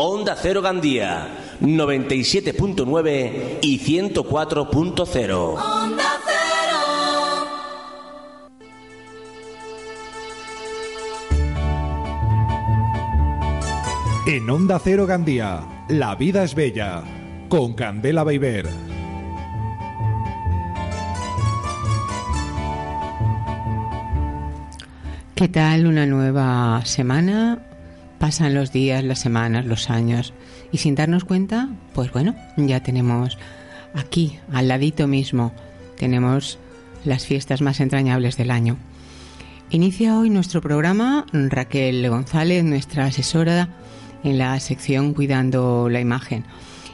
Onda Cero Gandía, 97.9 y 104.0. Onda Cero. En Onda Cero Gandía, La vida es bella, con Candela Beiber. ¿Qué tal una nueva semana? Pasan los días, las semanas, los años y sin darnos cuenta, pues bueno, ya tenemos aquí, al ladito mismo, tenemos las fiestas más entrañables del año. Inicia hoy nuestro programa Raquel González, nuestra asesora en la sección Cuidando la Imagen.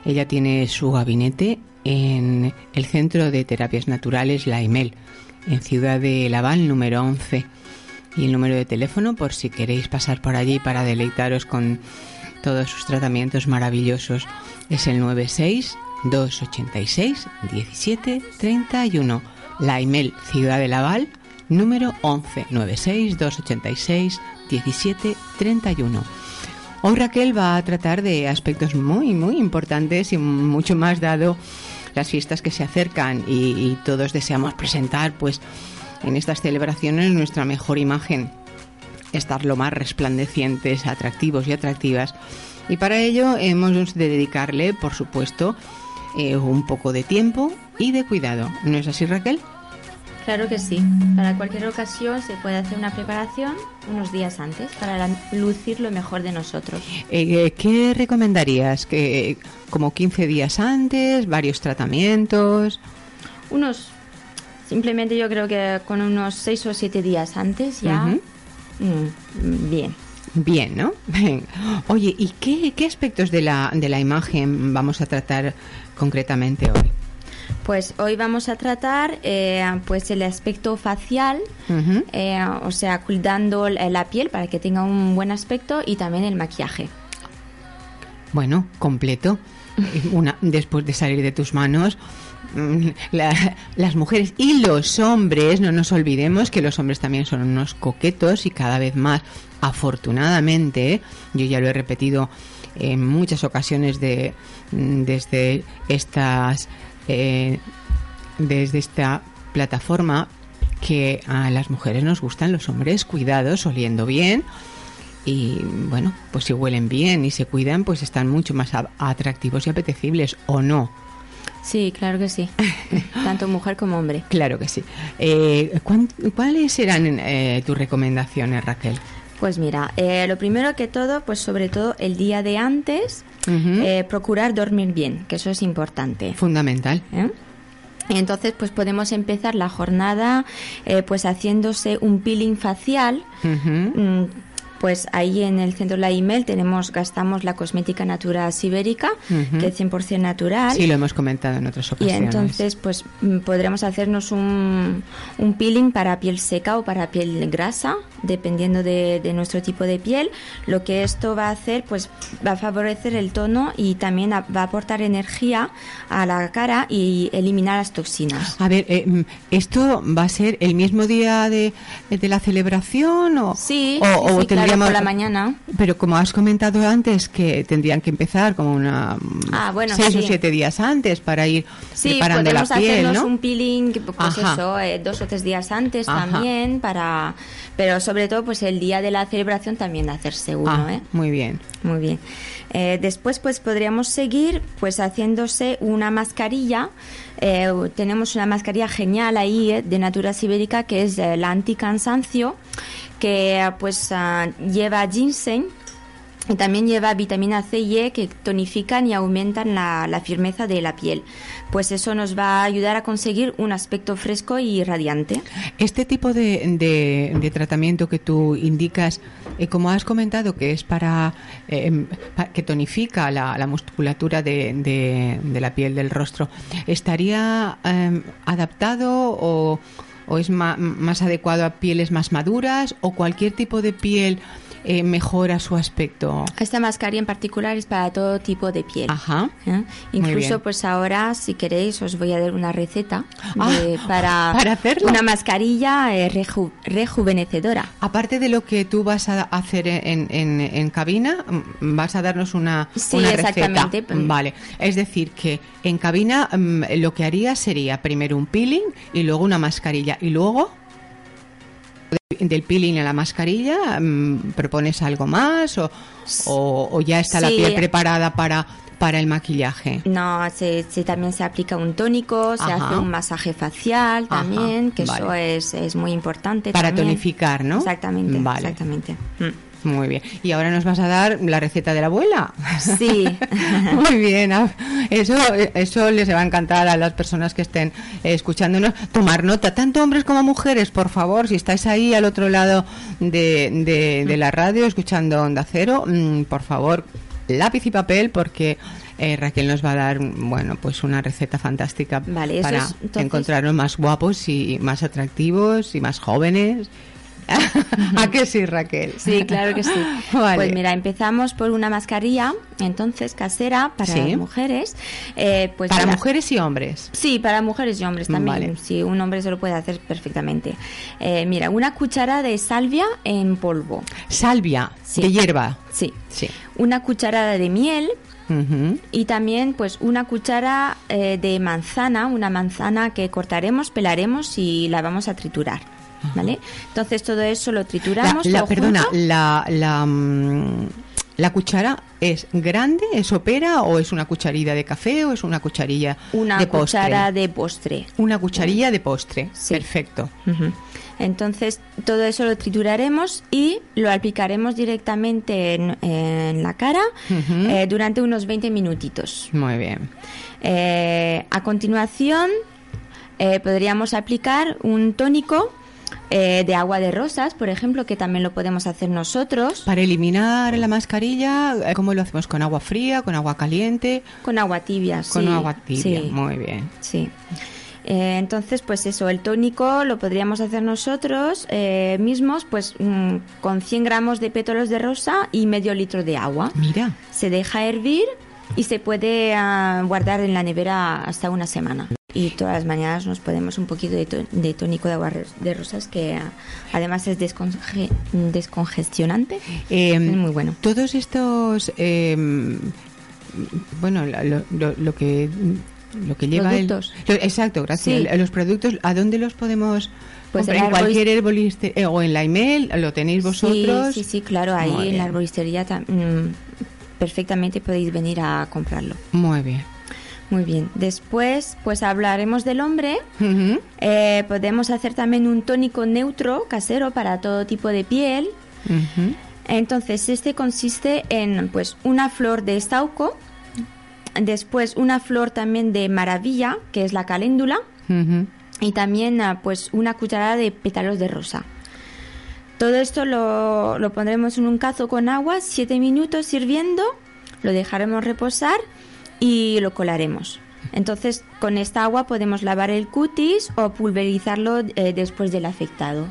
Ella tiene su gabinete en el Centro de Terapias Naturales La Imel, en Ciudad de Laval, número 11. Y el número de teléfono por si queréis pasar por allí para deleitaros con todos sus tratamientos maravillosos es el 96 286 17 31. La Imel Ciudad de Laval, número 11 96 286 17 31. Hoy Raquel va a tratar de aspectos muy, muy importantes y mucho más dado las fiestas que se acercan y, y todos deseamos presentar, pues, en estas celebraciones nuestra mejor imagen, estar lo más resplandecientes, atractivos y atractivas. Y para ello hemos de dedicarle, por supuesto, eh, un poco de tiempo y de cuidado. ¿No es así, Raquel? Claro que sí. Para cualquier ocasión se puede hacer una preparación unos días antes para lucir lo mejor de nosotros. Eh, ¿Qué recomendarías? ¿Que, ¿Como 15 días antes? ¿Varios tratamientos? Unos, simplemente yo creo que con unos 6 o 7 días antes ya. Mm, bien. Bien, ¿no? Oye, ¿y qué, qué aspectos de la, de la imagen vamos a tratar concretamente hoy? Pues hoy vamos a tratar eh, pues el aspecto facial, eh, o sea, cuidando la piel para que tenga un buen aspecto y también el maquillaje. Bueno, completo. Una, después de salir de tus manos, la- las mujeres y los hombres, no nos olvidemos que los hombres también son unos coquetos y cada vez más, afortunadamente, yo ya lo he repetido en muchas ocasiones de, mm, desde estas eh, desde esta plataforma que a las mujeres nos gustan los hombres cuidados, oliendo bien y bueno, pues si huelen bien y se cuidan, pues están mucho más atractivos y apetecibles o no. Sí, claro que sí. Tanto mujer como hombre. Claro que sí. Eh, ¿cuán- ¿Cuáles serán eh, tus recomendaciones, Raquel? Pues mira, eh, lo primero que todo, pues sobre todo el día de antes, eh, procurar dormir bien, que eso es importante. Fundamental. ¿eh? Entonces, pues podemos empezar la jornada eh, pues haciéndose un peeling facial. Mm, Pues ahí en el centro de la email tenemos, gastamos la cosmética natural sibérica, Ujú. que es 100% natural. Sí, lo hemos comentado en otras Y ocasiones. entonces, pues mm, podremos hacernos un, un peeling para piel seca o para piel grasa, dependiendo de, de nuestro tipo de piel. Lo que esto va a hacer, pues va a favorecer el tono y también a- va a aportar energía a la cara y eliminar las toxinas. A ver, eh, mm, ¿esto va a ser el mismo día de, de la celebración o, Sí, o, sí, o sí, tendríamos- por la mañana. Pero como has comentado antes que tendrían que empezar como una Ah, bueno, seis o siete días antes para ir Sí, preparando la piel, hacernos ¿no? un peeling, pues eso, eh, dos o tres días antes Ajá. también, para, pero sobre todo, pues el día de la celebración también hacerse uno, Ah, ¿eh? Muy bien. Muy bien. Eh, después, pues podríamos seguir, pues haciéndose una mascarilla. Eh, tenemos una mascarilla genial ahí eh, de Natura Sibérica que es la anticansancio, que pues ah, lleva ginseng Y también lleva vitamina C y E que tonifican y aumentan la, firmeza de la piel. Pues eso nos va a ayudar a conseguir un aspecto fresco y radiante. Este tipo de, de, tratamiento que tú indicas, eh, como has comentado, que es para, eh, que tonifica la, la musculatura de, de, la piel del rostro, ¿estaría eh, adaptado o, o es ma, más adecuado a pieles más maduras o cualquier tipo de piel? Eh, mejora su aspecto? Esta mascarilla en particular es para todo tipo de piel. Ajá. ¿eh? Incluso, pues ahora, si queréis, os voy a dar una receta de, ah, para, para hacerlo. una mascarilla eh, reju rejuvenecedora. Aparte de lo que tú vas a hacer en, en, en cabina, vas a darnos una, sí, una exactamente. receta. Vale. Es decir, que en cabina lo que haría sería primero un peeling y luego una mascarilla y luego del peeling a la mascarilla mmm, propones algo más o, o, o ya está sí. la piel preparada para para el maquillaje no se, se también se aplica un tónico se Ajá. hace un masaje facial también Ajá. que vale. eso es, es, muy importante para también. tonificar no exactamente vale. exactamente mm. Muy bien. Y ahora nos vas a dar la receta de la abuela. Sí. Muy bien. Eso, eso les va a encantar a las personas que estén escuchándonos. Tomar nota, tanto hombres como mujeres, por favor, si estáis ahí al otro lado de, de, de la radio escuchando Onda Cero, mmm, por favor, lápiz y papel porque eh, Raquel nos va a dar bueno pues una receta fantástica vale, para es, entonces... encontrarnos más guapos y más atractivos y más jóvenes ¿A que sí, Raquel? Sí, claro que sí. Vale. Pues mira, empezamos por una mascarilla, entonces casera para sí. mujeres. Eh, pues para mira, mujeres y hombres. Sí, para mujeres y hombres también. Vale. Sí, un hombre se lo puede hacer perfectamente. Eh, mira, una cuchara de salvia en polvo. Salvia, sí. de hierba. Sí. sí. Una cucharada de miel. Uh -huh. Y también pues una cuchara eh, de manzana, una manzana que cortaremos, pelaremos y la vamos a triturar. ¿Vale? Entonces todo eso lo trituramos. La, la perdona, la, la, mm, la, cuchara es grande, es opera o es una cucharilla de café o es una cucharilla una de postre. cuchara de postre. Una cucharilla de postre. Sí. Perfecto. Uh -huh. Entonces todo eso lo trituraremos y lo aplicaremos directamente en, en la cara uh -huh. eh, durante unos 20 minutitos. Muy bien. Eh, a continuación eh, podríamos aplicar un tónico eh, de agua de rosas, por ejemplo, que también lo podemos hacer nosotros. Para eliminar la mascarilla, ¿cómo lo hacemos? ¿Con agua fría, con agua caliente? Con agua tibia, Con sí. agua tibia, sí. muy bien. Sí. Eh, entonces, pues eso, el tónico lo podríamos hacer nosotros eh, mismos, pues mm, con 100 gramos de pétalos de rosa y medio litro de agua. Mira. Se deja hervir y se puede uh, guardar en la nevera hasta una semana y todas las mañanas nos ponemos un poquito de, de tónico de agua de rosas que uh, además es desconge descongestionante eh, es muy bueno todos estos eh, bueno lo, lo, lo, que lo que lleva productos. el exacto gracias sí. los productos a dónde los podemos pues en, en cualquier herbolistería eh, o en la email lo tenéis vosotros sí sí, sí claro ahí muy en bien. la herbolistería mmm, perfectamente podéis venir a comprarlo muy bien muy bien. Después, pues hablaremos del hombre. Uh -huh. eh, podemos hacer también un tónico neutro casero para todo tipo de piel. Uh -huh. Entonces, este consiste en pues una flor de estauco, después una flor también de maravilla, que es la caléndula, uh -huh. y también ah, pues una cucharada de pétalos de rosa. Todo esto lo, lo pondremos en un cazo con agua, 7 minutos hirviendo, lo dejaremos reposar y lo colaremos. Entonces, con esta agua podemos lavar el cutis o pulverizarlo eh, después del afectado.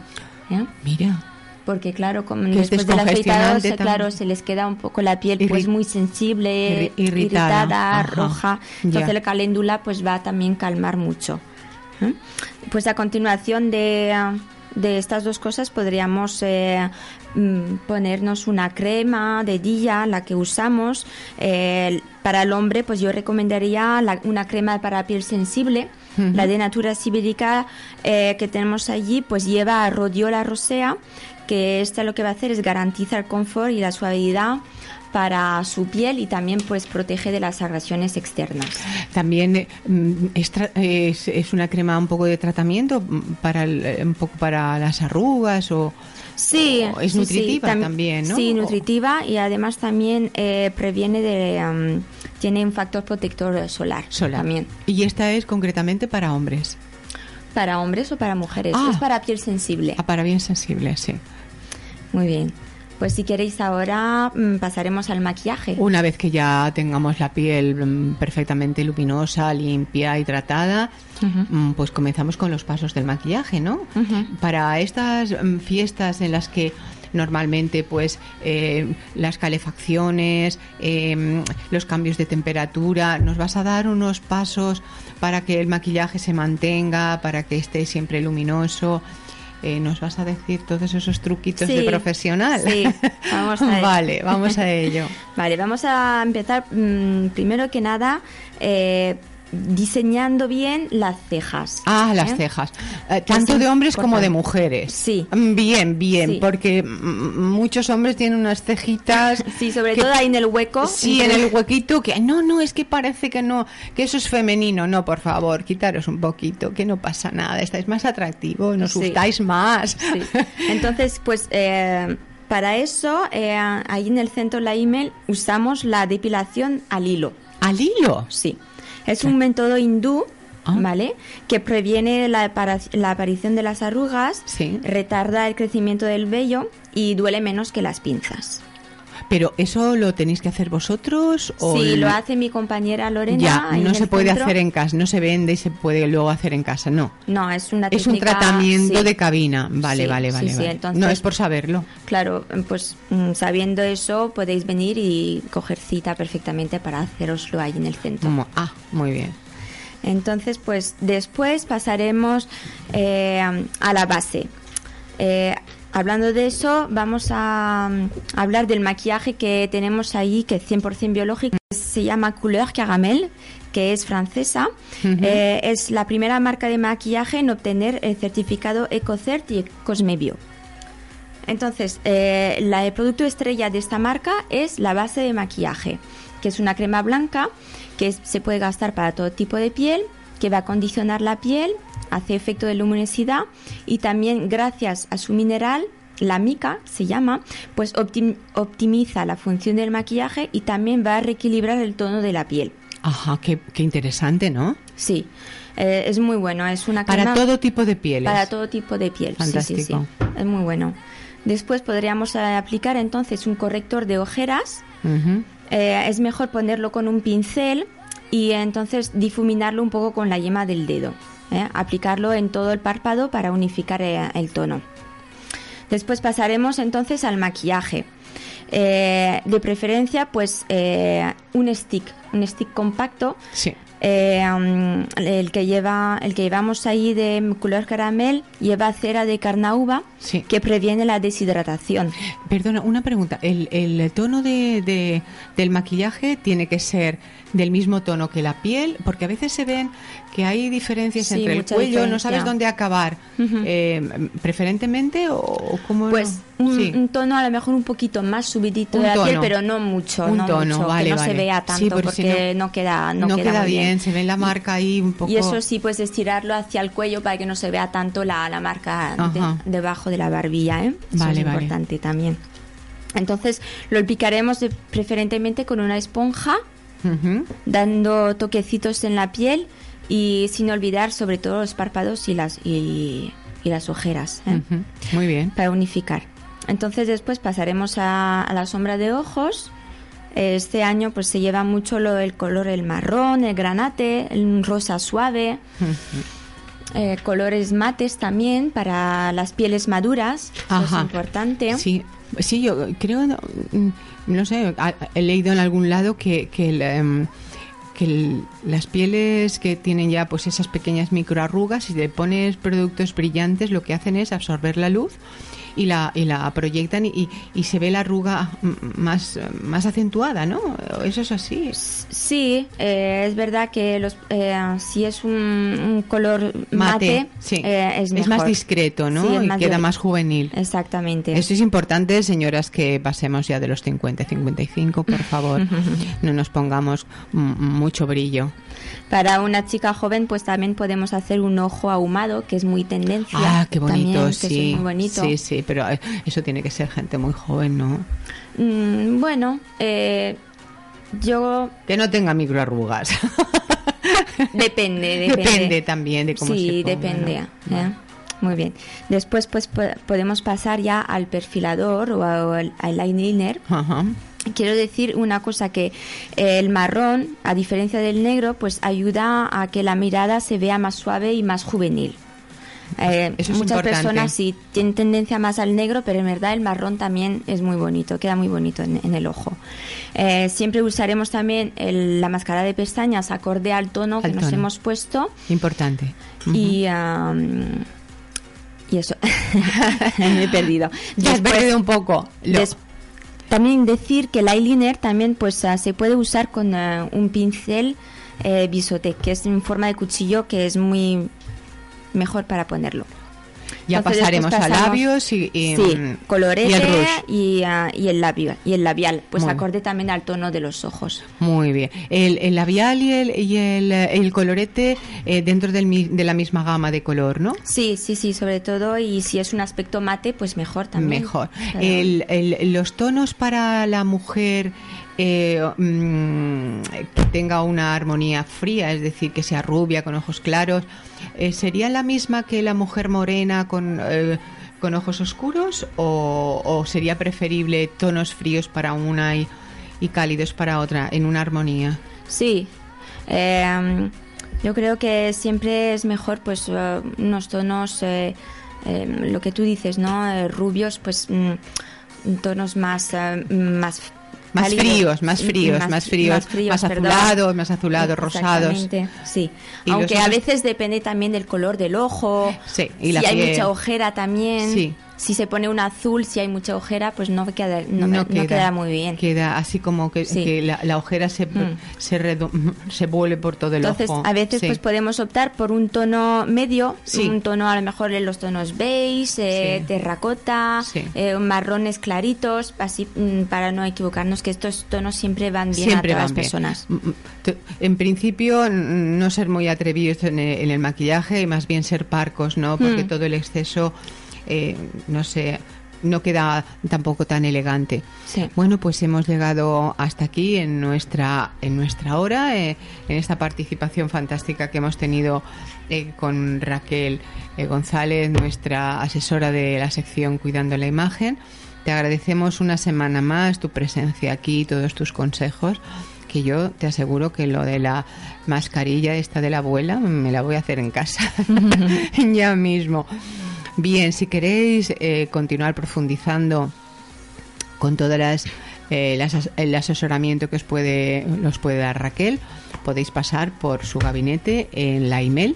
¿eh? Mira. Porque claro, como después del afeitado, se, claro, se les queda un poco la piel pues muy sensible, irritada, irritada roja. Entonces ya. la caléndula pues va a también calmar mucho. ¿eh? Pues a continuación de, de estas dos cosas podríamos eh, ponernos una crema de día, la que usamos. Eh, para el hombre, pues yo recomendaría la, una crema para piel sensible. Uh -huh. La de Natura Sibérica eh, que tenemos allí, pues lleva rhodiola rosea, que esta lo que va a hacer es garantizar el confort y la suavidad para su piel y también pues protege de las agresiones externas. También eh, mm, es, es- es una crema un poco de tratamiento mm, para el- eh, un poco para las arrugas o Sí, o es sí, sí, nutritiva tam- también, ¿no? Sí, O- nutritiva y además también eh, previene de am, tiene un factor protector solar, solar. también Y esta es concretamente para hombres. para hombres o para mujeres. Ah. Es para piel sensible. Ah, para bien sensible, sí. Muy bien. Pues si queréis ahora mm, pasaremos al maquillaje. Una vez que ya tengamos la piel mm, perfectamente luminosa, limpia, hidratada, mm, pues comenzamos con los pasos del maquillaje, ¿no? Para estas fiestas en las que normalmente pues eh, las calefacciones, eh, los cambios de temperatura, nos vas a dar unos pasos para que el maquillaje se mantenga, para que esté siempre luminoso. Eh, ¿Nos vas a decir todos esos truquitos de profesional? sí, vamos a ello. vale, vamos a ello. Vale, vamos a empezar mm, primero que nada eh, diseñando bien las cejas. Ah, las ¿eh? cejas. Eh, tanto de hombres como de mujeres. Sí. Bien, bien, Sí. porque muchos hombres tienen unas cejitas. Sí, sobre que- todo ahí en el hueco. Sí, en el huequito que no, no, es que parece que no, que eso es femenino. No, por favor, quitaros un poquito, que no pasa nada. Estáis más atractivos, nos Sí. gustáis más. Sí. Entonces, pues eh, para eso, ahí en el centro de la email usamos la depilación al hilo. Al hilo. Sí. Es un método hindú, Ah. ¿vale? Que previene la, la aparición de las arrugas, Sí. retarda el crecimiento del vello y duele menos que las pinzas. Pero eso lo tenéis que hacer vosotros o Sí, lo hace mi compañera Lorena. ya no se puede centro. hacer en casa, no se vende y se puede luego hacer en casa, no. No, es una Es un tratamiento sí. de cabina. Vale, Sí, vale, vale. sí, vale. entonces- no es por saberlo. Claro, pues mm, sabiendo eso podéis venir y coger cita perfectamente para haceroslo ahí en el centro. Ah, muy bien. Entonces, pues después pasaremos eh, a la base. Eh, hablando de eso, vamos a mm, hablar del maquillaje que tenemos ahí, que es 100% biológico. Se llama Couleur Caramel, que es francesa. Eh, es la primera marca de maquillaje en obtener el certificado EcoCert y Cosmebio. Entonces, eh, la, el producto estrella de esta marca es la base de maquillaje, que es una crema blanca que se puede gastar para todo tipo de piel, que va a acondicionar la piel, hace efecto de luminosidad y también gracias a su mineral, la mica se llama, pues optim- optimiza la función del maquillaje y también va a reequilibrar el tono de la piel. Ajá, qué, qué interesante, ¿no? Sí, eh, es muy bueno, es una Para todo tipo de pieles. para todo tipo de piel. Sí, sí, sí. Fantástico. Es muy bueno. Después podríamos eh, aplicar entonces un corrector de ojeras. Eh, es mejor ponerlo con un pincel y entonces difuminarlo un poco con la yema del dedo. ¿eh? Aplicarlo en todo el párpado para unificar eh, el tono. Después pasaremos entonces al maquillaje. Eh, de preferencia, pues eh, un stick, un stick compacto Sí. eh, um, el que lleva el que llevamos ahí de color caramel lleva cera de carnauba Sí. que previene la deshidratación Perdona, una pregunta. ¿El, el tono de, de- del maquillaje tiene que ser del mismo tono que la piel? Porque a veces se ven que hay diferencias Sí, entre el cuello, no sabes dónde acabar. Eh, ¿Preferentemente o, o cómo? pues un, Sí. un tono a lo mejor un poquito más subidito Un de la piel pero no mucho Un no tono, mucho, vale, que no vale. se vea Sí, tanto porque no, queda no, no queda, bien, se ve la marca ahí un poco. y eso sí pues estirarlo hacia el cuello para que no se vea tanto la, la marca de- debajo de la barbilla ¿eh? Eso Vale, es vale. importante también entonces lo picaremos de- preferentemente con una esponja Dando toquecitos en la piel y sin olvidar sobre todo los párpados y las y, y las ojeras ¿eh? Muy bien. para unificar. Entonces después pasaremos a, a la sombra de ojos. Este año pues se lleva mucho lo, el color el marrón, el granate, el rosa suave, eh, colores mates también para las pieles maduras, eso Ajá. es importante. Sí, sí, yo creo, no, mm, sé, he leído en algún lado que, que, el, em, que las pieles que tienen ya pues esas pequeñas microarrugas, si le pones productos brillantes, lo que hacen es absorber la luz y la, y la proyectan y, y se ve la arruga más, más acentuada, ¿no? Eso es así. Sí, eh, es verdad que los, eh, si es un, un color mate, sí. eh, es, más mejor. discreto, ¿no? Sí, es y más queda de- más juvenil. Exactamente. Esto es importante, señoras, que pasemos ya de los 50 55, por favor. no nos pongamos mucho brillo. Para una chica joven, pues también podemos hacer un ojo ahumado, que es muy tendencia. Ah, qué bonito, también, que sí. es muy bonito. Sí, sí, pero eh, eso tiene que ser gente muy joven, ¿no? Mm, bueno, eh, yo Que no tenga microarrugas. depende, depende. Depende también de cómo sí, se ponga, depende. ¿no? ¿eh? Muy bien. Después, pues po- podemos pasar ya al perfilador o al eyeliner. Ajá. Quiero decir una cosa que eh, el marrón, a diferencia del negro, pues ayuda a que la mirada se vea más suave y más juvenil. Eh, Eso es muchas importante. personas sí tienen tendencia más al negro, pero en verdad el marrón también es muy bonito, queda muy bonito en, en el ojo. Eh, siempre usaremos también el- la máscara de pestañas acorde al tono que nos hemos puesto Importante. y y eso me he perdido. Ya has Después- perdido un poco. Lo- también decir que el eyeliner también pues ah, se puede usar con ah, un pincel eh, bisotec, que es en forma de cuchillo que es muy mejor para ponerlo. Ya Entonces, pasaremos a labios y, y, sí, mm, colorete y el rouge. y, ah, y el labio y el labial, pues Muy acorde también al tono de los ojos. Muy bien. El, el labial y el, y el, eh, el colorete eh, dentro del de la misma gama de color, ¿no? Sí, sí, sí, sobre todo y si es un aspecto mate, pues mejor también. Mejor. Claro. El- el- los tonos para la mujer eh, mm, que tenga una armonía fría, es decir, que sea rubia, con ojos claros, eh, ¿sería la misma que la mujer morena con, eh, con ojos oscuros o, sería preferible tonos fríos para una y, y cálidos para otra en una armonía? Sí. Eh, yo creo que siempre es mejor pues eh, unos tonos, eh, lo que tú dices, ¿no? Rubios, pues mm, tonos más... más Más fríos, más fríos, más fríos, más perdón. azulados, más azulados, rosados. Sí, aunque a veces depende también del color del ojo. Sí, y si la hay piel. mucha ojera también. Sí. Si se pone un azul, si hay mucha ojera, pues no queda, no, no queda, muy bien. Queda así como que, Sí. que la, la ojera se, Mm. se, vuelve por todo el Entonces, ojo. a veces Sí. pues podemos optar por un tono medio, Sí. un tono a lo mejor en los tonos beige, eh, terracota, eh, marrones claritos, así mm, para no equivocarnos que estos tonos siempre van bien Siempre a todas van las personas. Mm, En principio, no ser muy atrevidos en el, en el maquillaje y más bien ser parcos, ¿no? Porque Mm. todo el exceso, eh, no sé, no queda tampoco tan elegante. Sí. Bueno, pues hemos llegado hasta aquí en nuestra en nuestra hora, eh, en esta participación fantástica que hemos tenido eh, con Raquel eh, González, nuestra asesora de la sección Cuidando la Imagen. Te agradecemos una semana más tu presencia aquí, todos tus consejos, que yo te aseguro que lo de la mascarilla esta de la abuela me la voy a hacer en casa ya mismo. Bien, si queréis eh, continuar profundizando con todas las eh, el asesoramiento que os puede os puede dar Raquel, podéis pasar por su gabinete en la email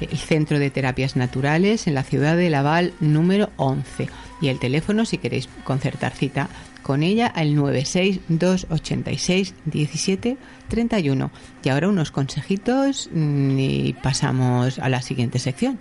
el Centro de Terapias Naturales en la ciudad de Laval número 11 y el teléfono si queréis concertar cita con ella al 96286 17 31 y ahora unos consejitos mm, y pasamos a la siguiente sección.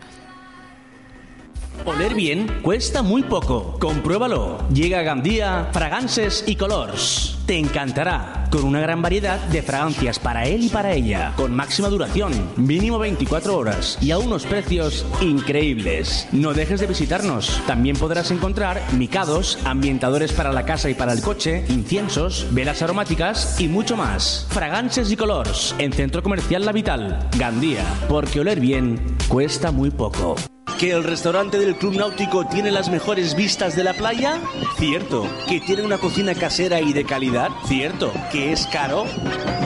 Oler bien cuesta muy poco. Compruébalo. Llega a Gandía Fragancias y Colors. Te encantará. Con una gran variedad de fragancias para él y para ella. Con máxima duración, mínimo 24 horas y a unos precios increíbles. No dejes de visitarnos. También podrás encontrar micados, ambientadores para la casa y para el coche, inciensos, velas aromáticas y mucho más. Fragancias y Colors. En Centro Comercial La Vital, Gandía. Porque oler bien cuesta muy poco. ¿Que el restaurante del Club Náutico tiene las mejores vistas de la playa? Cierto. ¿Que tiene una cocina casera y de calidad? Cierto. ¿Que es caro?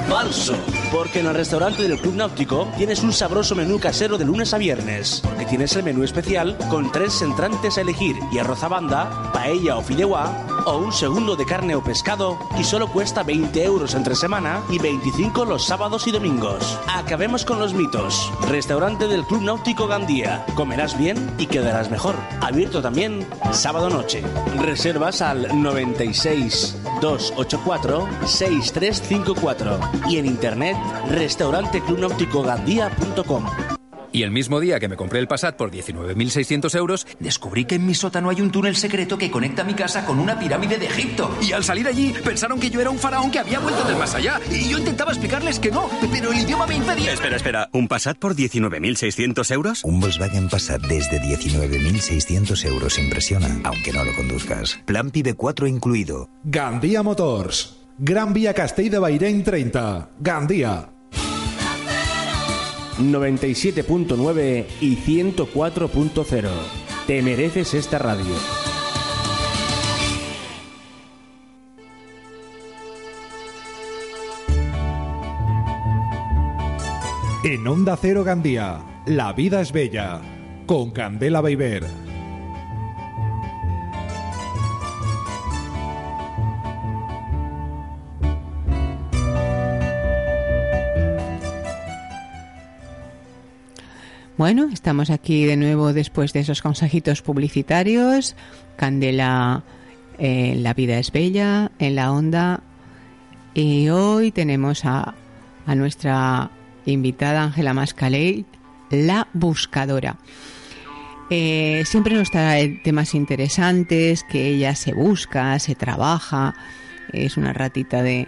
Falso. Porque en el restaurante del Club Náutico tienes un sabroso menú casero de lunes a viernes. Porque tienes el menú especial con tres entrantes a elegir y arroz a banda, paella o fideuá o un segundo de carne o pescado y solo cuesta 20 euros entre semana y 25 los sábados y domingos. Acabemos con los mitos. Restaurante del Club Náutico Gandía. Comerás bien y quedarás mejor. Abierto también sábado noche. Reservas al 96 284 6354 y en internet restauranteclubnauticogandía.com. Y el mismo día que me compré el Passat por 19.600 euros, descubrí que en mi sótano hay un túnel secreto que conecta mi casa con una pirámide de Egipto. Y al salir allí, pensaron que yo era un faraón que había vuelto del más allá. Y yo intentaba explicarles que no, pero el idioma me impedía. Espera, espera. ¿Un Passat por 19.600 euros? Un Volkswagen Passat desde 19.600 euros impresiona, aunque no lo conduzcas. Plan PIB 4 incluido. Gandía Motors. Gran Vía Castell de Bairén 30. Gandía. 97.9 y 104.0. Te mereces esta radio. En Onda Cero Gandía. La vida es bella. Con Candela Beiber. Bueno, estamos aquí de nuevo después de esos consejitos publicitarios. Candela, eh, La vida es bella, en la onda. Y hoy tenemos a, a nuestra invitada Ángela Mascaley, la buscadora. Eh, siempre nos trae temas interesantes, que ella se busca, se trabaja, es una ratita de...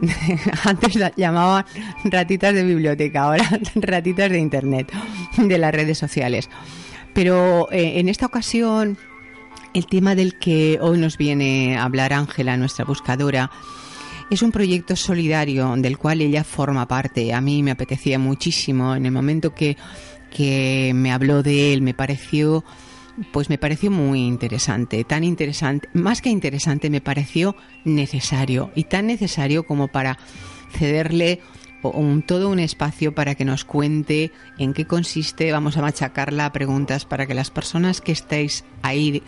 Antes la llamaban ratitas de biblioteca, ahora ratitas de internet, de las redes sociales. Pero eh, en esta ocasión, el tema del que hoy nos viene a hablar Ángela, nuestra buscadora, es un proyecto solidario del cual ella forma parte. A mí me apetecía muchísimo. En el momento que, que me habló de él, me pareció, pues me pareció muy interesante. Tan interesante, más que interesante, me pareció necesario. Y tan necesario como para cederle un, todo un espacio para que nos cuente en qué consiste. Vamos a machacarla a preguntas para que las personas que estáis ahí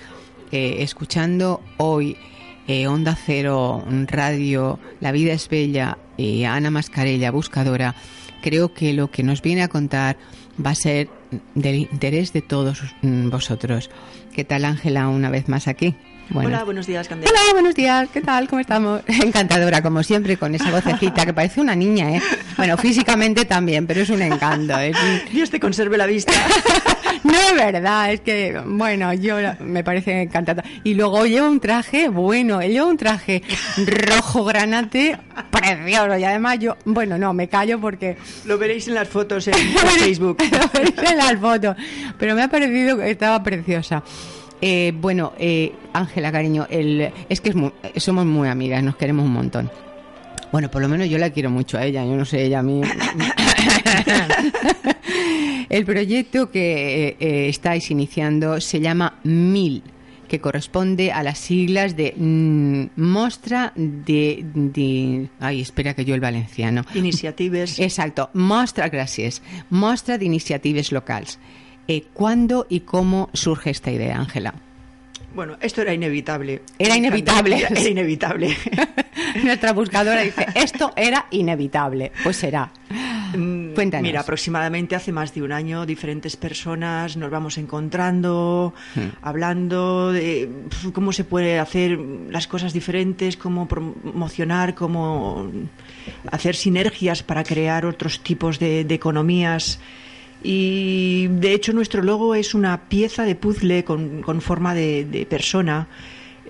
eh, escuchando hoy eh, Onda Cero, Radio, La Vida es Bella y Ana Mascarella, buscadora, creo que lo que nos viene a contar va a ser del interés de todos mm, vosotros. ¿Qué tal, Ángela, una vez más aquí? Bueno. Hola, buenos días, Candela. Hola, buenos días, ¿qué tal? ¿Cómo estamos? Encantadora, como siempre, con esa vocecita que parece una niña, ¿eh? Bueno, físicamente también, pero es un encanto. ¿eh? Dios te conserve la vista. es verdad, es que, bueno, yo me parece encantada. Y luego lleva un traje, bueno, lleva un traje rojo granate precioso. Y además yo, bueno, no, me callo porque... Lo veréis en las fotos en, Facebook. Lo veréis en las fotos. Pero me ha parecido que estaba preciosa. Eh, bueno, Ángela, cariño, el, es que somos muy amigas, nos queremos un montón. Bueno, por lo menos yo la quiero mucho a ella, yo no sé, ella a mí. el proyecto que eh, estáis iniciando se llama MIL, que corresponde a las siglas de mm, Mostra de, de, Ay, espera que yo el valenciano. Iniciatives. Exacto, Mostra, gracias. Mostra de Iniciatives Locales. Eh, ¿Cuándo y cómo surge esta idea, Ángela? Bueno, esto era inevitable. Era inevitable. Era, era inevitable. Nuestra buscadora dice, esto era inevitable. Pues será. Cuéntanos. Mira, aproximadamente hace más de un año diferentes personas nos vamos encontrando, hmm. hablando de cómo se puede hacer las cosas diferentes, cómo promocionar, cómo hacer sinergias para crear otros tipos de, de economías y de hecho nuestro logo es una pieza de puzzle con, forma de, persona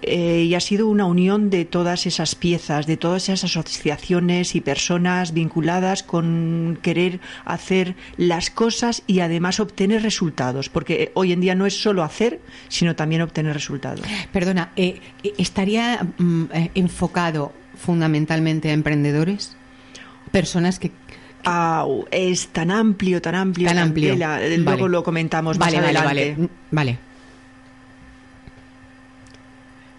eh, y ha sido una unión de todas esas piezas, de todas esas asociaciones y personas vinculadas con querer hacer las cosas y además obtener resultados, porque hoy en día no es solo hacer, sino también obtener resultados. Perdona, eh, ¿estaría mm, eh, enfocado fundamentalmente a emprendedores? Personas que, es tan amplio, tan amplio. Tan amplio. Luego lo comentamos vale, más vale, adelante. Vale, vale.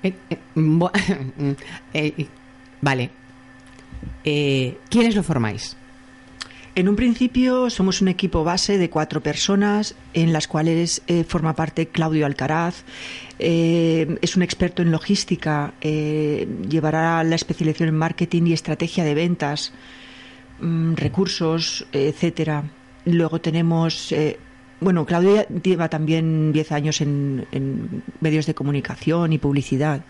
Eh, eh, eh, vale. ¿Quiénes lo formáis? En un principio somos un equipo base de cuatro personas, en las cuales eh, forma parte Claudio Alcaraz. Eh, es un experto en logística, eh, llevará la especialización en marketing y estrategia de ventas, mm, recursos, etcétera. Luego tenemos, bueno, Claudio lleva también diez años en, medios de comunicación y publicidad.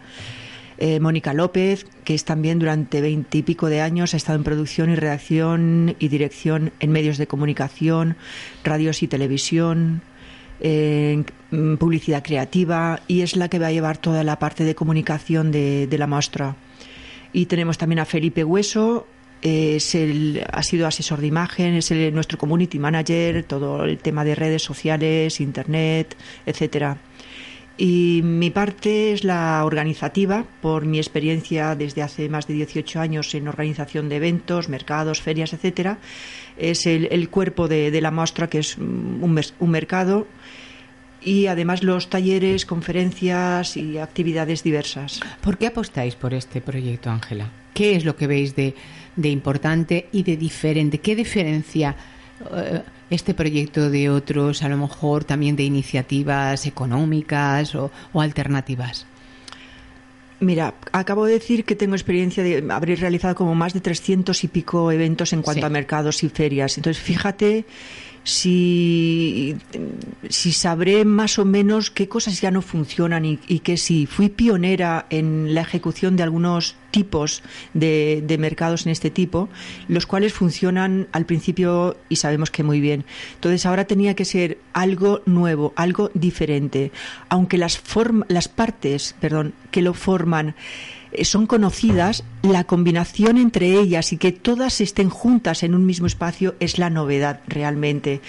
Eh, Mónica López, que es también durante veintipico de años ha estado en producción y redacción y dirección en medios de comunicación, radios y televisión, en publicidad creativa y es la que va a llevar toda la parte de comunicación de, la muestra. Y tenemos también a Felipe Hueso, es el, ha sido asesor de imagen, es el, nuestro community manager, todo el tema de redes sociales, internet, etcétera. Y mi parte es la organizativa, por mi experiencia desde hace más de 18 años en organización de eventos, mercados, ferias, etcétera. Es el, cuerpo de, la muestra, que es un, un mercado, y además los talleres, conferencias y actividades diversas. ¿Por qué apostáis por este proyecto, Ángela? ¿Qué es lo que veis de, de importante y de diferente? ¿Qué diferencia? Eh, este proyecto de otros, a lo mejor también de iniciativas económicas o, alternativas? Mira, acabo de decir que tengo experiencia de haber realizado como más de 300 y pico eventos en cuanto a mercados y ferias. Entonces, fíjate si, si sabré más o menos qué cosas ya no funcionan y, que si fui pionera en la ejecución de algunos tipos de, de, mercados en este tipo, los cuales funcionan al principio y sabemos que muy bien. Entonces ahora tenía que ser algo nuevo, algo diferente, aunque las, las partes perdón, que lo forman son conocidas, la combinación entre ellas y que todas estén juntas en un mismo espacio es la novedad realmente.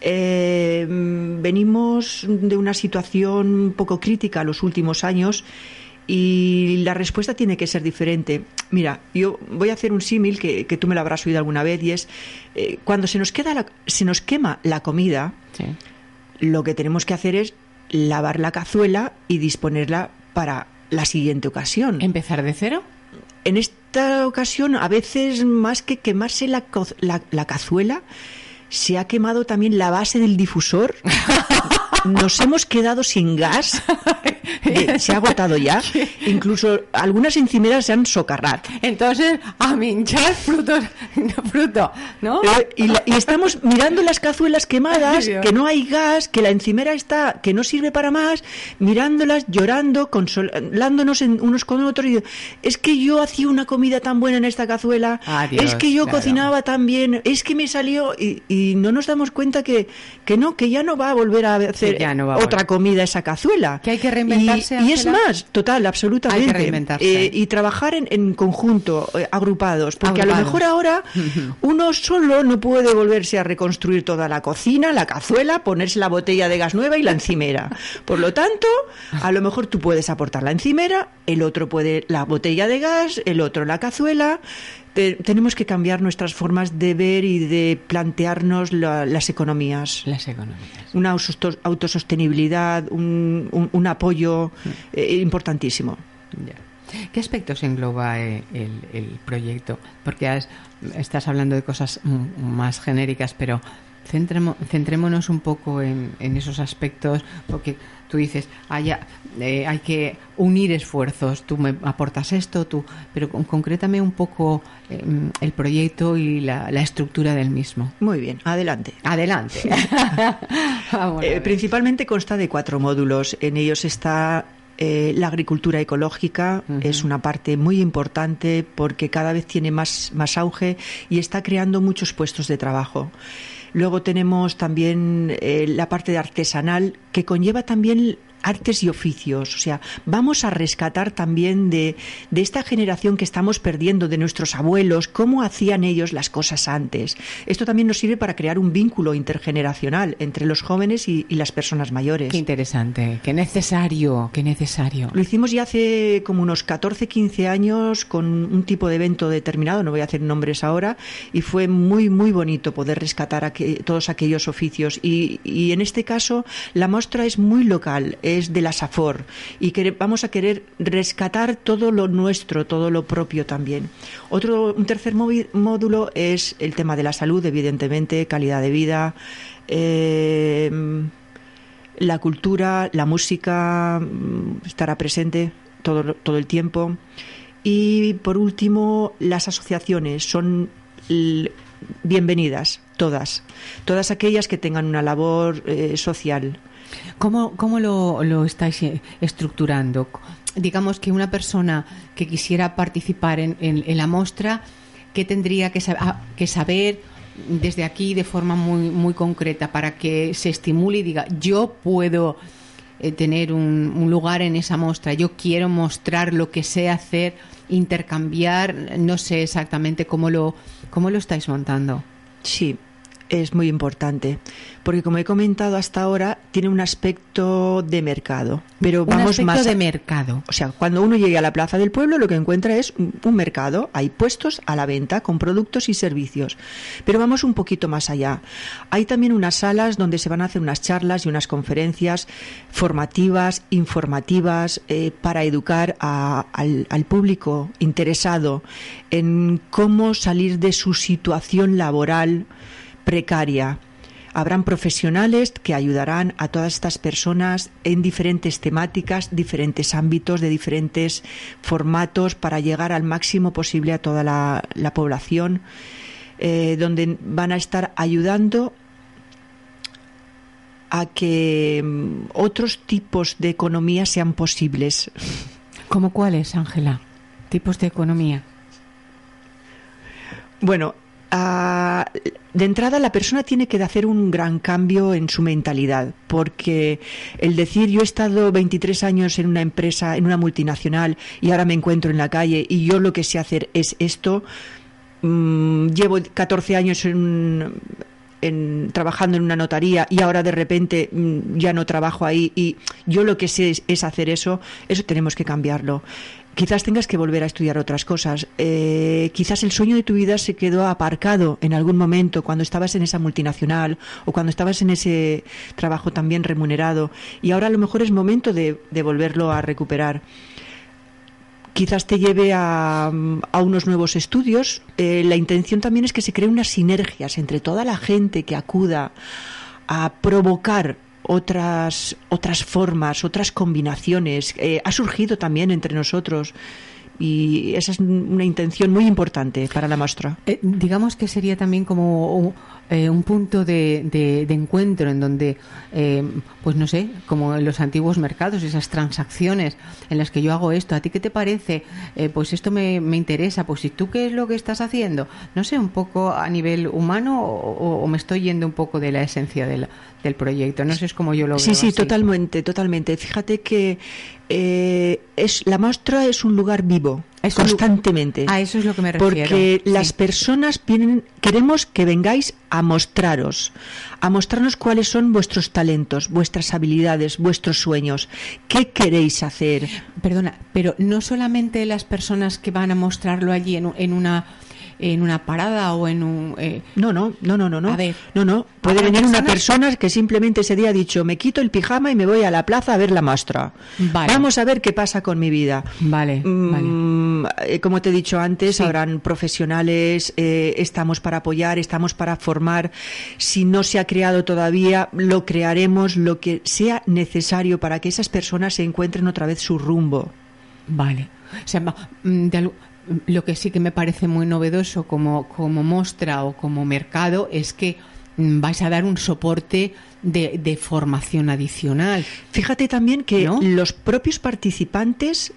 Eh, venimos de una situación un poco crítica los últimos años y la respuesta tiene que ser diferente. Mira, yo voy a hacer un símil que, tú me lo habrás oído alguna vez y es eh, cuando se nos queda se nos quema la comida, lo que tenemos que hacer es lavar la cazuela y disponerla para la siguiente ocasión. ¿Empezar de cero? En esta ocasión, a veces más que quemarse la, la cazuela, se ha quemado también la base del difusor. Nos hemos quedado sin gas se ha agotado ya. Incluso algunas encimeras se han socarrat. Entonces, a minchar frutos, fruto, ¿no? Eh, y, estamos mirando las cazuelas quemadas, que no hay gas, que la encimera está, que no sirve para más, mirándolas, llorando, consolándonos unos con otros. Y, es que yo hacía una comida tan buena en esta cazuela, es que yo cocinaba tan bien, es que me salió y, no nos damos cuenta que, que no, que ya no va a volver a hacer otra comida esa cazuela. Que hay que reinventar y, es más, total, absolutamente. Eh, y trabajar en, conjunto, eh, agrupados, porque a lo mejor ahora uno solo no puede volverse a reconstruir toda la cocina, la cazuela, ponerse la botella de gas nueva y la encimera. Por lo tanto, a lo mejor tú puedes aportar la encimera, el otro puede la botella de gas, el otro la cazuela, tenemos que cambiar nuestras formas de ver y de plantearnos las economías. Las economías. Una autosostenibilidad, un, apoyo eh, importantísimo. ¿Qué aspectos engloba eh, el, proyecto? Porque estás hablando de cosas más genéricas, pero centrémonos un poco en, esos aspectos, porque tú dices, eh, hay que unir esfuerzos, tú me aportas esto, tú, pero concrétame un poco em, el proyecto y la, estructura del mismo. Muy bien, adelante. Adelante. Eh, principalmente consta de cuatro módulos. En ellos está eh, la agricultura ecológica es una parte muy importante porque cada vez tiene más, más auge y está creando muchos puestos de trabajo. Luego tenemos también eh, la parte de artesanal que conlleva también artes y oficios. O sea, vamos a rescatar también de, de, esta generación que estamos perdiendo, de nuestros abuelos, cómo hacían ellos las cosas antes. Esto también nos sirve para crear un vínculo intergeneracional entre los jóvenes y, las personas mayores. Qué interesante, qué necesario, qué necesario. Lo hicimos ya hace como unos 14, 15 años con un tipo de evento determinado, no voy a hacer nombres ahora, y fue muy, muy bonito poder rescatar todos aquellos oficios. Y, y, en este caso, la muestra es muy local es de la SAFOR y que vamos a querer rescatar todo lo nuestro, todo lo propio también. Otro, un tercer módulo es el tema de la salud, evidentemente, calidad de vida, eh, la cultura, la música mm, estará presente todo, todo el tiempo. Y por último, las asociaciones son bienvenidas, todas, todas aquellas que tengan una labor eh, social. ¿Cómo, cómo lo, lo, estáis eh, estructurando? Digamos que una persona que quisiera participar en, en, la muestra, ¿qué tendría que, ah, que saber desde aquí de forma muy, muy concreta para que se estimule y diga, yo puedo eh, tener un, un, lugar en esa muestra, yo quiero mostrar lo que sé hacer, intercambiar, no sé exactamente cómo lo, cómo lo estáis montando. Sí, es muy importante, porque como he comentado hasta ahora, tiene un aspecto de mercado. Pero vamos más de mercado. O sea, cuando uno llegue a la plaza del pueblo, lo que encuentra es un mercado. Hay puestos a la venta con productos y servicios. Pero vamos un poquito más allá. Hay también unas salas donde se van a hacer unas charlas y unas conferencias formativas, informativas, eh, para educar al, al público interesado en cómo salir de su situación laboral precaria. Habrán profesionales que ayudarán a todas estas personas en diferentes temáticas, diferentes ámbitos, de diferentes formatos para llegar al máximo posible a toda la, población, eh, donde van a estar ayudando a que mm, otros tipos de economía sean posibles. ¿Cómo cuáles, Ángela? ¿Tipos de economía? Bueno, de entrada la persona tiene que hacer un gran cambio en su mentalidad, porque el decir yo he estado 23 años en una empresa, en una multinacional, y ahora me encuentro en la calle y yo lo que sé hacer es esto, mm, llevo 14 años en, trabajando en una notaría y ahora de repente mm, ya no trabajo ahí y yo lo que sé es, hacer eso, eso tenemos que cambiarlo quizás tengas que volver a estudiar otras cosas. Eh, quizás el sueño de tu vida se quedó aparcado en algún momento cuando estabas en esa multinacional o cuando estabas en ese trabajo también remunerado y ahora a lo mejor es momento de, volverlo a recuperar. Quizás te lleve a, unos nuevos estudios. Eh, la intención también es que se creen unas sinergias entre toda la gente que acuda a provocar otras, otras formas, otras combinaciones. Eh, ha surgido también entre nosotros y esa es una intención muy importante para la muestra. Eh, digamos que sería también como eh, un punto de, de, encuentro en donde, eh, pues no sé, como en los antiguos mercados, esas transacciones en las que yo hago esto, ¿a ti qué te parece? Eh, pues esto me, me, interesa, pues si tú qué es lo que estás haciendo? No sé, un poco a nivel humano o, me estoy yendo un poco de la esencia del, del proyecto. No sé, es como yo lo veo. Sí, sí, totalmente, totalmente. Fíjate que es, la muestra es un lugar vivo constantemente. A eso es lo que me refiero. Porque las personas vienen, queremos que vengáis a mostraros, a mostrarnos cuáles son vuestros talentos, vuestras habilidades, vuestros sueños, qué queréis hacer. Perdona, pero no solamente las personas que van a mostrarlo allí en, en una en una parada o en un... Eh, no, no, no, no, no, no. No, no. Puede venir una persona que simplemente ese día ha dicho, me quito el pijama y me voy a la plaza a ver la muestra. Vamos a ver qué pasa con mi vida. Vale, mm, eh, Como te he dicho antes, habrán profesionales, eh, estamos para apoyar, estamos para formar. Si no se ha creado todavía, lo crearemos lo que sea necesario para que esas personas se encuentren otra vez su rumbo. Vale. O sea, mm, de, lo que sí que me parece muy novedoso como, como mostra o como mercado es que mm, vais a dar un soporte de, de formación adicional. Fíjate también que los propios participantes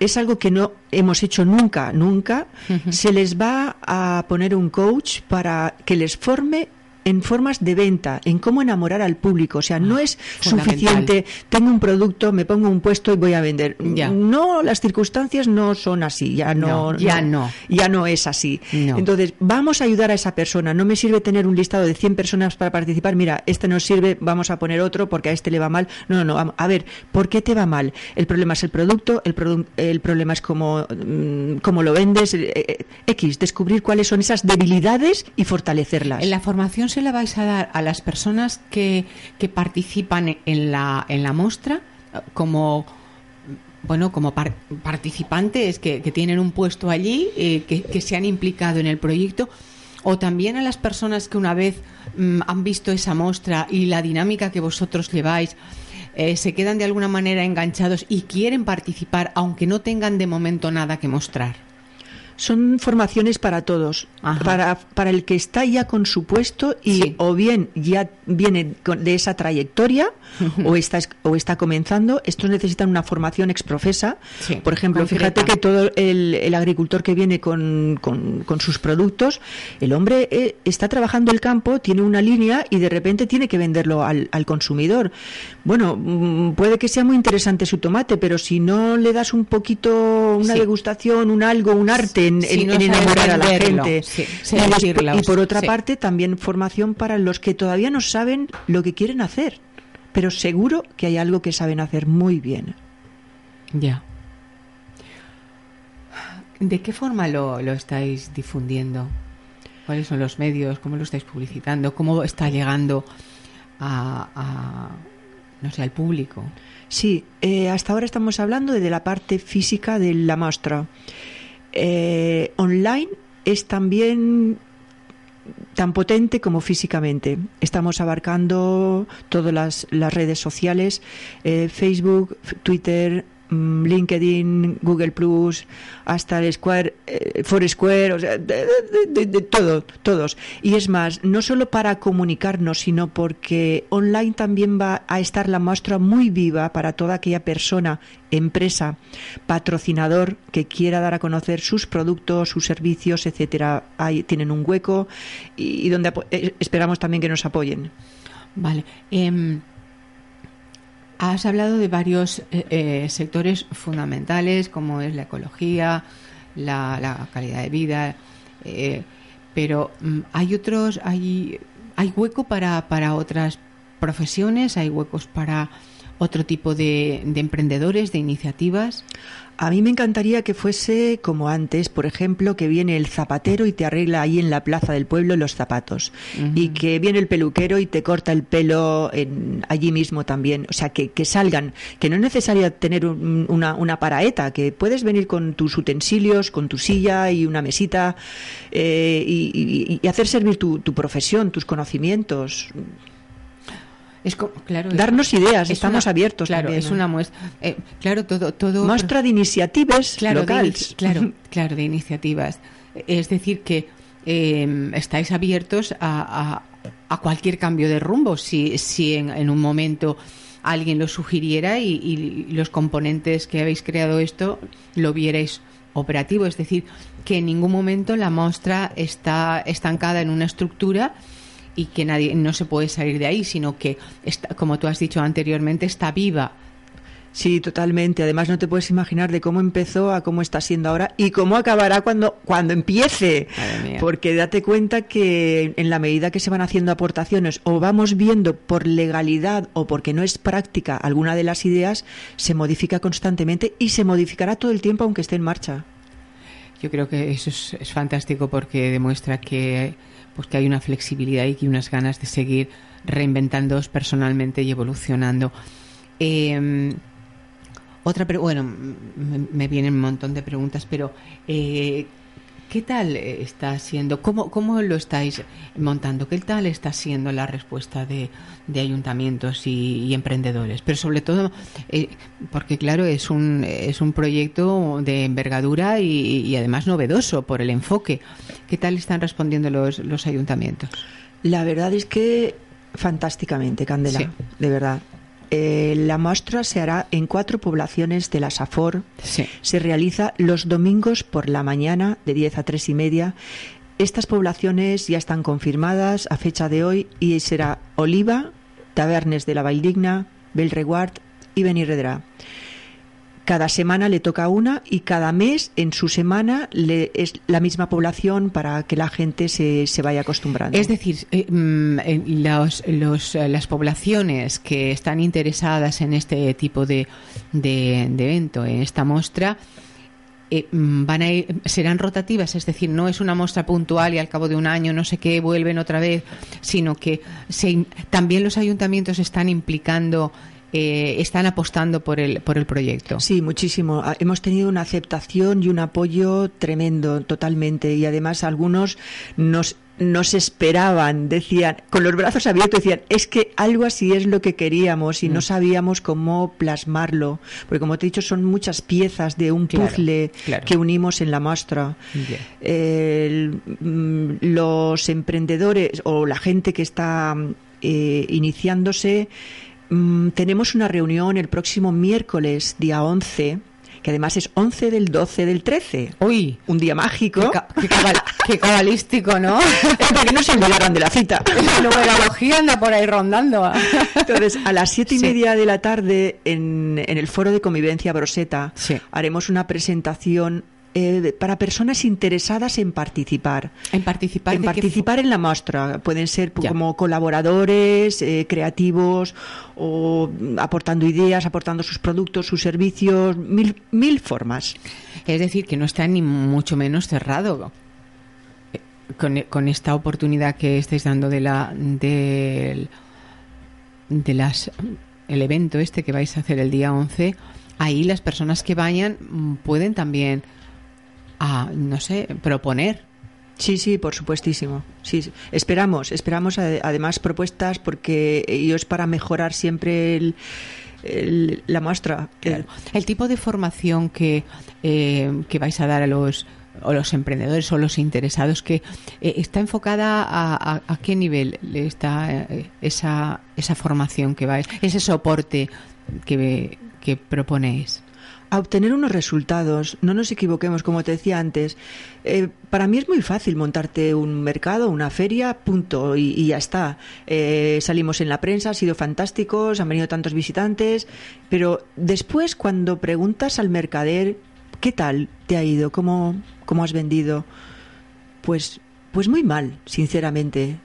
es algo que no hemos hecho nunca, nunca. Se les va a poner un coach para que les forme en formas de venta, en cómo enamorar al público. O sea, no es suficiente, tengo un producto, me pongo un puesto y voy a vender. No, las circunstancias no son así, ya no, ya no, ya no es así. Entonces, vamos a ayudar a esa persona. No me sirve tener un listado de 100 personas para participar. Mira, este no sirve, vamos a poner otro porque a este le va mal. No, no, no. A ver, ¿por qué te va mal? El problema es el producto, el, el problema es cómo, mm, cómo lo vendes. Eh, eh, X, descubrir cuáles son esas debilidades y fortalecerlas. En la formación se la vais a dar a las personas que, que participan en la, en la muestra? como bueno, como participantes que, tienen un puesto allí, eh, que, se han implicado en el proyecto, o también a las personas que una vez mm, han visto esa muestra y la dinámica que vosotros lleváis, eh, se quedan de alguna manera enganchados y quieren participar, aunque no tengan de momento nada que mostrar son formaciones para todos, para, para el que está ya con su puesto y o bien ya viene de esa trayectoria o, está, o está comenzando. Estos necesitan una formación exprofesa. Por ejemplo, fíjate que todo el, agricultor que viene con, con, sus productos, el hombre eh, está trabajando el campo, tiene una línea y de repente tiene que venderlo al, al consumidor. Bueno, mm, puede que sea muy interesante su tomate, pero si no le das un poquito, una degustación, un algo, un arte en, enamorar a la gente. y, por otra parte, también formación para los que todavía no saben lo que quieren hacer, pero seguro que hay algo que saben hacer muy bien. Ya. ¿De qué forma lo, estáis difundiendo? ¿Cuáles son los medios? ¿Cómo lo estáis publicitando? ¿Cómo está llegando a, no sé, al público? Sí, eh, hasta ahora estamos hablando de la parte física de la muestra. Eh, online es también tan potente como físicamente. Estamos abarcando todas las, las redes sociales, eh, Facebook, Twitter, LinkedIn, Google Plus, hasta el Square, eh, Foursquare, o sea, de, todo, todos. Y es más, no solo para comunicarnos, sino porque online también va a estar la muestra muy viva para toda aquella persona, empresa, patrocinador que quiera dar a conocer sus productos, sus servicios, etcétera. Ahí tienen un hueco y, donde eh, esperamos también que nos apoyen. Vale. Em, Has hablado de varios eh, eh, sectores fundamentales como es la ecología, la, calidad de vida, eh, pero mm, hay otros, hay, hay hueco para, para otras profesiones, hay huecos para otro tipo de emprendedores, de iniciativas. A mí me encantaría que fuese como antes, por ejemplo, que viene el zapatero y te arregla ahí en la plaza del pueblo los zapatos. Y que viene el peluquero y te corta el pelo en, allí mismo también. O sea, que, salgan, que no es necesario tener una, una, paraeta, que puedes venir con tus utensilios, con tu silla y una mesita eh, y, hacer servir tu, tu profesión, tus conocimientos. Es claro, Darnos ideas, estamos abiertos. Claro, es una muestra. Eh, claro, todo, todo. Muestra de iniciativas claro, locales. claro, claro, de iniciativas. Es decir, que em, estáis abiertos a, a, cualquier cambio de rumbo. Si, si en, un momento alguien lo sugiriera y, y, los componentes que habéis creado esto lo vierais operativo. Es decir, que en ningún momento la muestra está estancada en una estructura y que nadie no se puede salir de ahí, sino que está, como tú has dicho anteriormente está viva. Sí, totalmente. Además no te puedes imaginar de cómo empezó a cómo está siendo ahora y cómo acabará cuando cuando empiece. Porque date cuenta que en la medida que se van haciendo aportaciones o vamos viendo por legalidad o porque no es práctica alguna de las ideas, se modifica constantemente y se modificará todo el tiempo aunque esté en marcha. Yo creo que eso es, es fantástico porque demuestra que pues que hay una flexibilidad y unas ganas de seguir reinventándoos personalmente y evolucionando. Eh, otra, bueno, me, vienen un montón de preguntas, pero eh, ¿Qué tal está siendo? ¿Cómo, ¿Cómo lo estáis montando? ¿Qué tal está siendo la respuesta de, ayuntamientos y, emprendedores? Pero sobre todo, eh, porque claro, es un, es un proyecto de envergadura y, además novedoso por el enfoque. ¿Qué tal están respondiendo los, los ayuntamientos? La verdad es que fantásticamente, Candela, de verdad. Eh, la muestra se hará en cuatro poblaciones de la SAFOR. Se realiza los domingos por la mañana de 10 a 3 y media. Estas poblaciones ya están confirmadas a fecha de hoy y será Oliva, Tabernes de la Valdigna, Belreguard y Benirredrà cada semana le toca una y cada mes en su semana le, es la misma población para que la gente se, se vaya acostumbrando. Es decir, eh, mm, eh, las poblaciones que están interesadas en este tipo de, de, evento, en esta muestra, eh, mm, van a serán rotativas, es decir, no es una muestra puntual y al cabo de un año no sé qué vuelven otra vez, sino que se, también los ayuntamientos están implicando eh, están apostando por el, por el proyecto. Sí, muchísimo. Ah, hemos tenido una aceptación y un apoyo tremendo, totalmente. Y además algunos nos nos esperaban, decían, con los brazos abiertos, decían, es que algo así es lo que queríamos y no mm. sabíamos cómo plasmarlo, porque como te he dicho, son muchas piezas de un puzzle que unimos en la muestra. Mm, los emprendedores o la gente que está eh, iniciándose, mm, tenemos una reunión el próximo miércoles, día 11, que además es 11 del 12 del 13. Uy, un día mágico. Qué, cabalístico, ¿no? Para que no se olvidaran de la cita. La numerología anda por ahí rondando. Entonces, a las siete y media de la tarde, en, en, el foro de convivencia Broseta, haremos una presentación eh, para personas interesadas en participar. En participar. En participar en la muestra. Pueden ser como colaboradores, eh, creativos o aportando ideas, aportando sus productos, sus servicios, mil, mil formas. Es decir, que no está ni mucho menos cerrado. Eh, con, con esta oportunidad que estáis dando de la de, de las el evento este que vais a hacer el día 11, ahí las personas que vayan mm, pueden también a, no sé, proponer. Sí, sí, por supuestísimo. Sí, esperamos, esperamos además propuestas porque ello es para mejorar siempre el, la muestra. El, tipo de formación que, eh, que vais a dar a los o los emprendedores o los interesados que eh, está enfocada a, a, qué nivel está eh, esa, esa formación que vais, ese soporte que, que proponéis a obtener unos resultados. No nos equivoquemos, como te decía antes. Eh, para mí es muy fácil montarte un mercado, una feria, punto, y, ya está. Eh, salimos en la prensa, ha sido fantástico, han venido tantos visitantes, pero después cuando preguntas al mercader, ¿qué tal te ha ido? ¿Cómo, cómo has vendido? Pues, pues muy mal, sinceramente.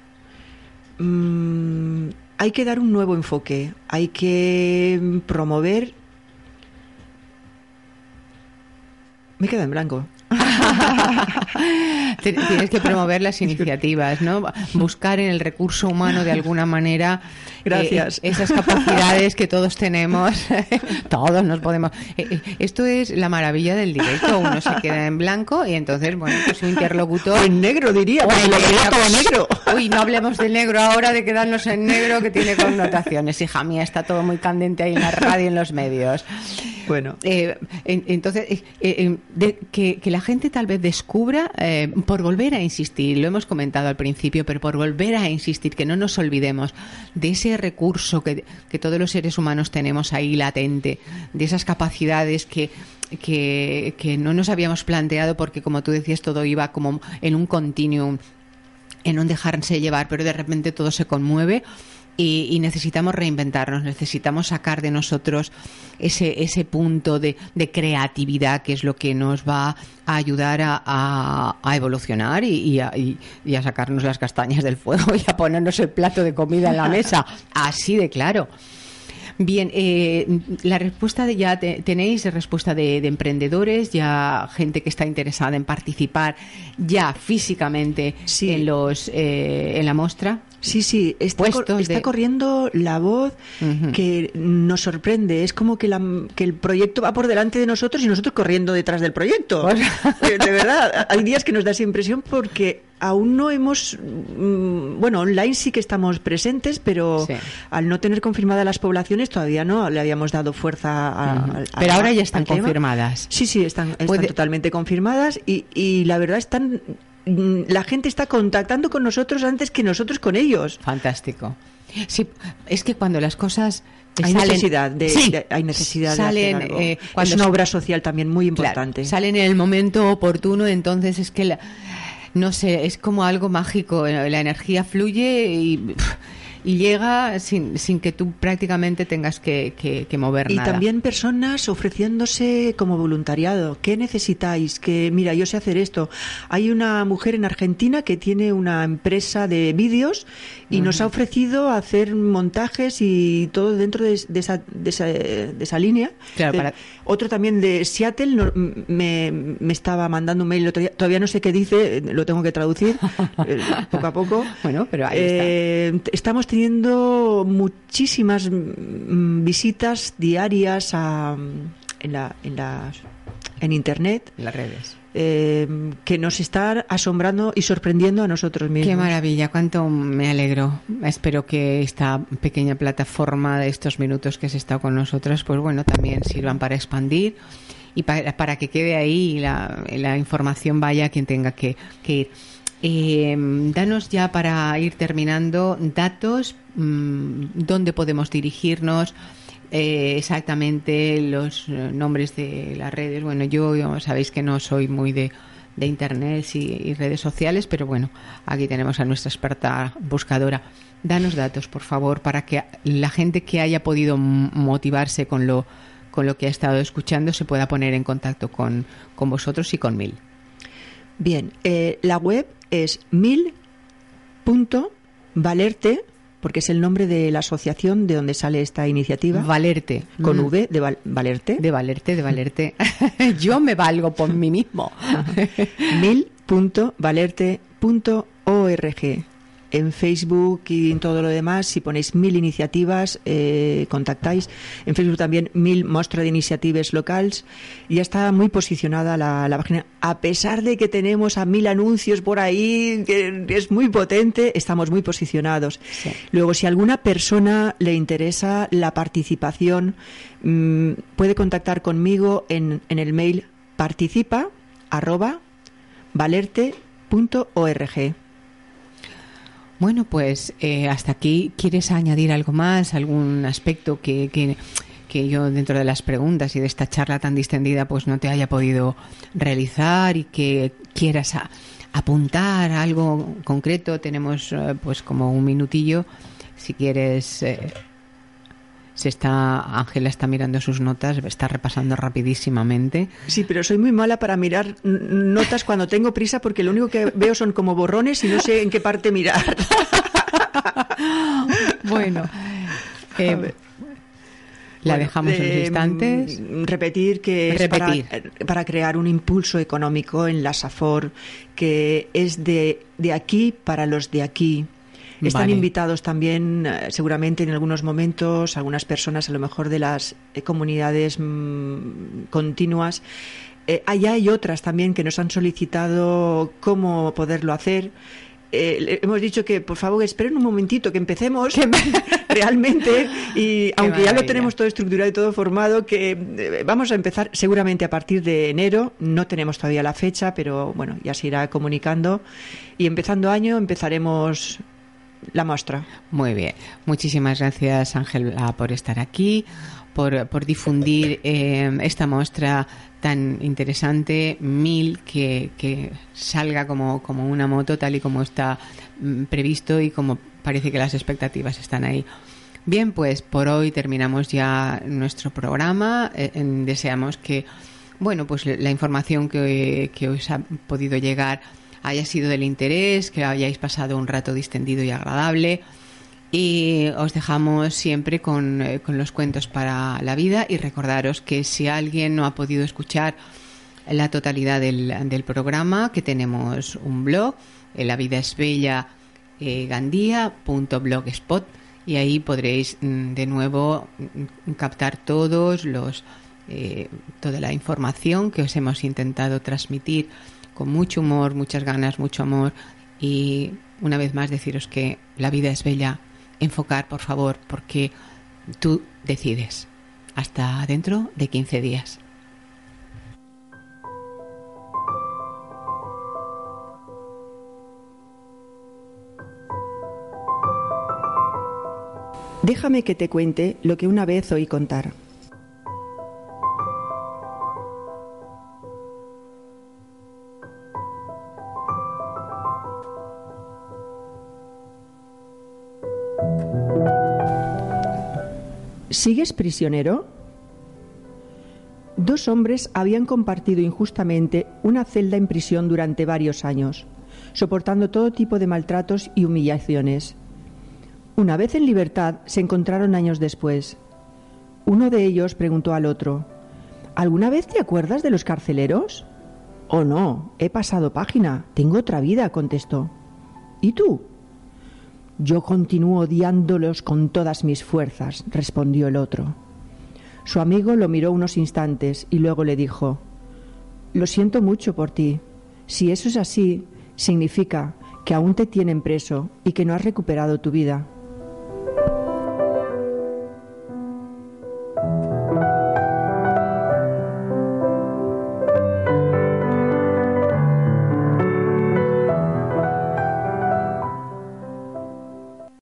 Mm, hay que dar un nuevo enfoque, hay que promover Me queda en blanco. Tienes que promover las iniciativas, ¿no? Buscar en el recurso humano de alguna manera eh, Gracias. esas capacidades que todos tenemos. todos nos podemos. Eh, eh, esto es la maravilla del directo. Uno se queda en blanco y entonces, bueno, pues su interlocutor. En negro diría, pues negro. Uy, no hablemos del negro ahora, de quedarnos en negro que tiene connotaciones. Hija mía, está todo muy candente ahí en la radio y en los medios. Bueno. entonces, que, que la gente tal vez descubra, eh, por volver a insistir, lo hemos comentado al principio, pero por volver a insistir, que no nos olvidemos de ese recurso que, todos los seres humanos tenemos ahí latente, de esas capacidades que, que, no nos habíamos planteado porque, como tú decías, todo iba como en un continuum, en un dejarse llevar, pero de repente todo se conmueve y, necesitamos reinventarnos, necesitamos sacar de nosotros ese, ese punto de, creatividad que es lo que nos va a ayudar a, evolucionar y, a, sacarnos las castañas del fuego y a ponernos el plato de comida en la mesa. Así de claro. Bien, eh, la respuesta de ya tenéis respuesta de, emprendedores, ya gente que está interesada en participar ya físicamente en los eh, en la muestra. Sí, sí, está, está corriendo la voz que nos sorprende. Es como que, la, que el proyecto va por delante de nosotros y nosotros corriendo detrás del proyecto. Eh, de verdad, hay días que nos da esa impresión porque aún no hemos, mm, bueno, online sí que estamos presentes, pero al no tener confirmadas las poblaciones todavía no le habíamos dado fuerza a, Pero ahora ya están confirmadas. Sí, sí, están, totalmente confirmadas y, y la verdad están la gente está contactando con nosotros antes que nosotros con ellos. Fantástico. Sí, es que cuando las cosas hay necesidad de, hay necesidad salen, eh, es una obra social también muy importante. salen en el momento oportuno, entonces es que no sé, es como algo mágico, la energía fluye y y llega sin, sin que tú prácticamente tengas que, que, mover y nada. Y también personas ofreciéndose como voluntariado. ¿Qué necesitáis? Que mira, yo sé hacer esto. Hay una mujer en Argentina que tiene una empresa de vídeos y nos ha ofrecido hacer montajes y todo dentro de, esa, de, esa, de esa línea. Claro, Otro también de Seattle me, me, estaba mandando un mail Todavía no sé qué dice, lo tengo que traducir eh, poco a poco. Bueno, pero ahí está. Eh, estamos teniendo muchísimas mm, visitas diarias a, en, la, en, las, en Internet. En las redes. Eh, que nos está asombrando y sorprendiendo a nosotros mismos. Qué maravilla, cuánto me alegro. Espero que esta pequeña plataforma de estos minutos que has estado con nosotros, pues bueno, también sirvan para expandir y para, para que quede ahí y la, la información vaya a quien tenga que, que ir. Eh, danos ya para ir terminando datos, mmm, dónde podemos dirigirnos, eh, exactamente los eh, nombres de las redes. Bueno, yo, sabéis que no soy muy de, de internet y, y, redes sociales, pero bueno, aquí tenemos a nuestra experta buscadora. Danos datos, por favor, para que la gente que haya podido motivarse con lo, con lo que ha estado escuchando se pueda poner en contacto con, con vosotros y con Mil. Bien, eh, la web es mil.valerte, porque es el nombre de la asociación de donde sale esta iniciativa. Valerte. Con mm. V de val Valerte. De Valerte, de Valerte. Yo me valgo por mí mismo. mil.valerte.org en Facebook y en todo lo demás, si ponéis mil iniciativas, eh, contactáis. En Facebook también mil muestra de iniciativas locales. Ya está muy posicionada la, la, página. A pesar de que tenemos a mil anuncios por ahí, que es muy potente, estamos muy posicionados. Sí. Luego, si a alguna persona le interesa la participación, mmm, puede contactar conmigo en, en el mail participa arroba valerte.org. Bueno, pues eh, hasta aquí, ¿quieres añadir algo más? ¿Algún aspecto que, que, que, yo dentro de las preguntas y de esta charla tan distendida pues no te haya podido realizar y que quieras a, apuntar algo concreto? Tenemos eh, pues como un minutillo, si quieres... Eh, se está Ángela está mirando sus notas, está repasando rapidísimamente. Sí, pero soy muy mala para mirar notas cuando tengo prisa porque lo único que veo son como borrones y no sé en qué parte mirar. bueno, eh, la dejamos eh, unos instantes. Repetir que es Repetir. Para, para, crear un impulso económico en la SAFOR que es de, de aquí para los de aquí están vale. invitados también, eh, seguramente en algunos momentos, algunas personas, a lo mejor de las eh, comunidades mmm, continuas. Eh, allá hay otras también que nos han solicitado cómo poderlo hacer. Eh, hemos dicho que por favor esperen un momentito que empecemos realmente y aunque ya lo tenemos todo estructurado y todo formado que eh, vamos a empezar seguramente a partir de enero no tenemos todavía la fecha pero bueno ya se irá comunicando y empezando año empezaremos la muestra. Muy bien. Muchísimas gracias, Ángela, por estar aquí, por, difundir eh, esta muestra tan interesante, Mil, que, salga como, como, una moto, tal y como está mm, previsto y como parece que las expectativas están ahí. Bien, pues por hoy terminamos ya nuestro programa. Eh, deseamos que, bueno, pues la información que, que os ha podido llegar haya sido del interés, que hayáis pasado un rato distendido y agradable. Y os dejamos siempre con, eh, con, los cuentos para la vida y recordaros que si alguien no ha podido escuchar la totalidad del, programa, que tenemos un blog, eh, La vida es bella, eh, gandía.blogspot y ahí podréis mm, de nuevo mm, captar todos los eh, toda la información que os hemos intentado transmitir con mucho humor, muchas ganas, mucho amor y una vez más deciros que la vida es bella. Enfocar, por favor, porque tú decides. Hasta dentro de 15 días. Déjame que te cuente lo que una vez oí contar. ¿Sigues prisionero? Dos hombres habían compartido injustamente una celda en prisión durante varios años, soportando todo tipo de maltratos y humillaciones. Una vez en libertad se encontraron años después. Uno de ellos preguntó al otro, ¿Alguna vez te acuerdas de los carceleros? Oh no, he pasado página, tengo otra vida, contestó. ¿Y tú? Yo continúo odiándolos con todas mis fuerzas, respondió el otro. Su amigo lo miró unos instantes y luego le dijo Lo siento mucho por ti. Si eso es así, significa que aún te tienen preso y que no has recuperado tu vida.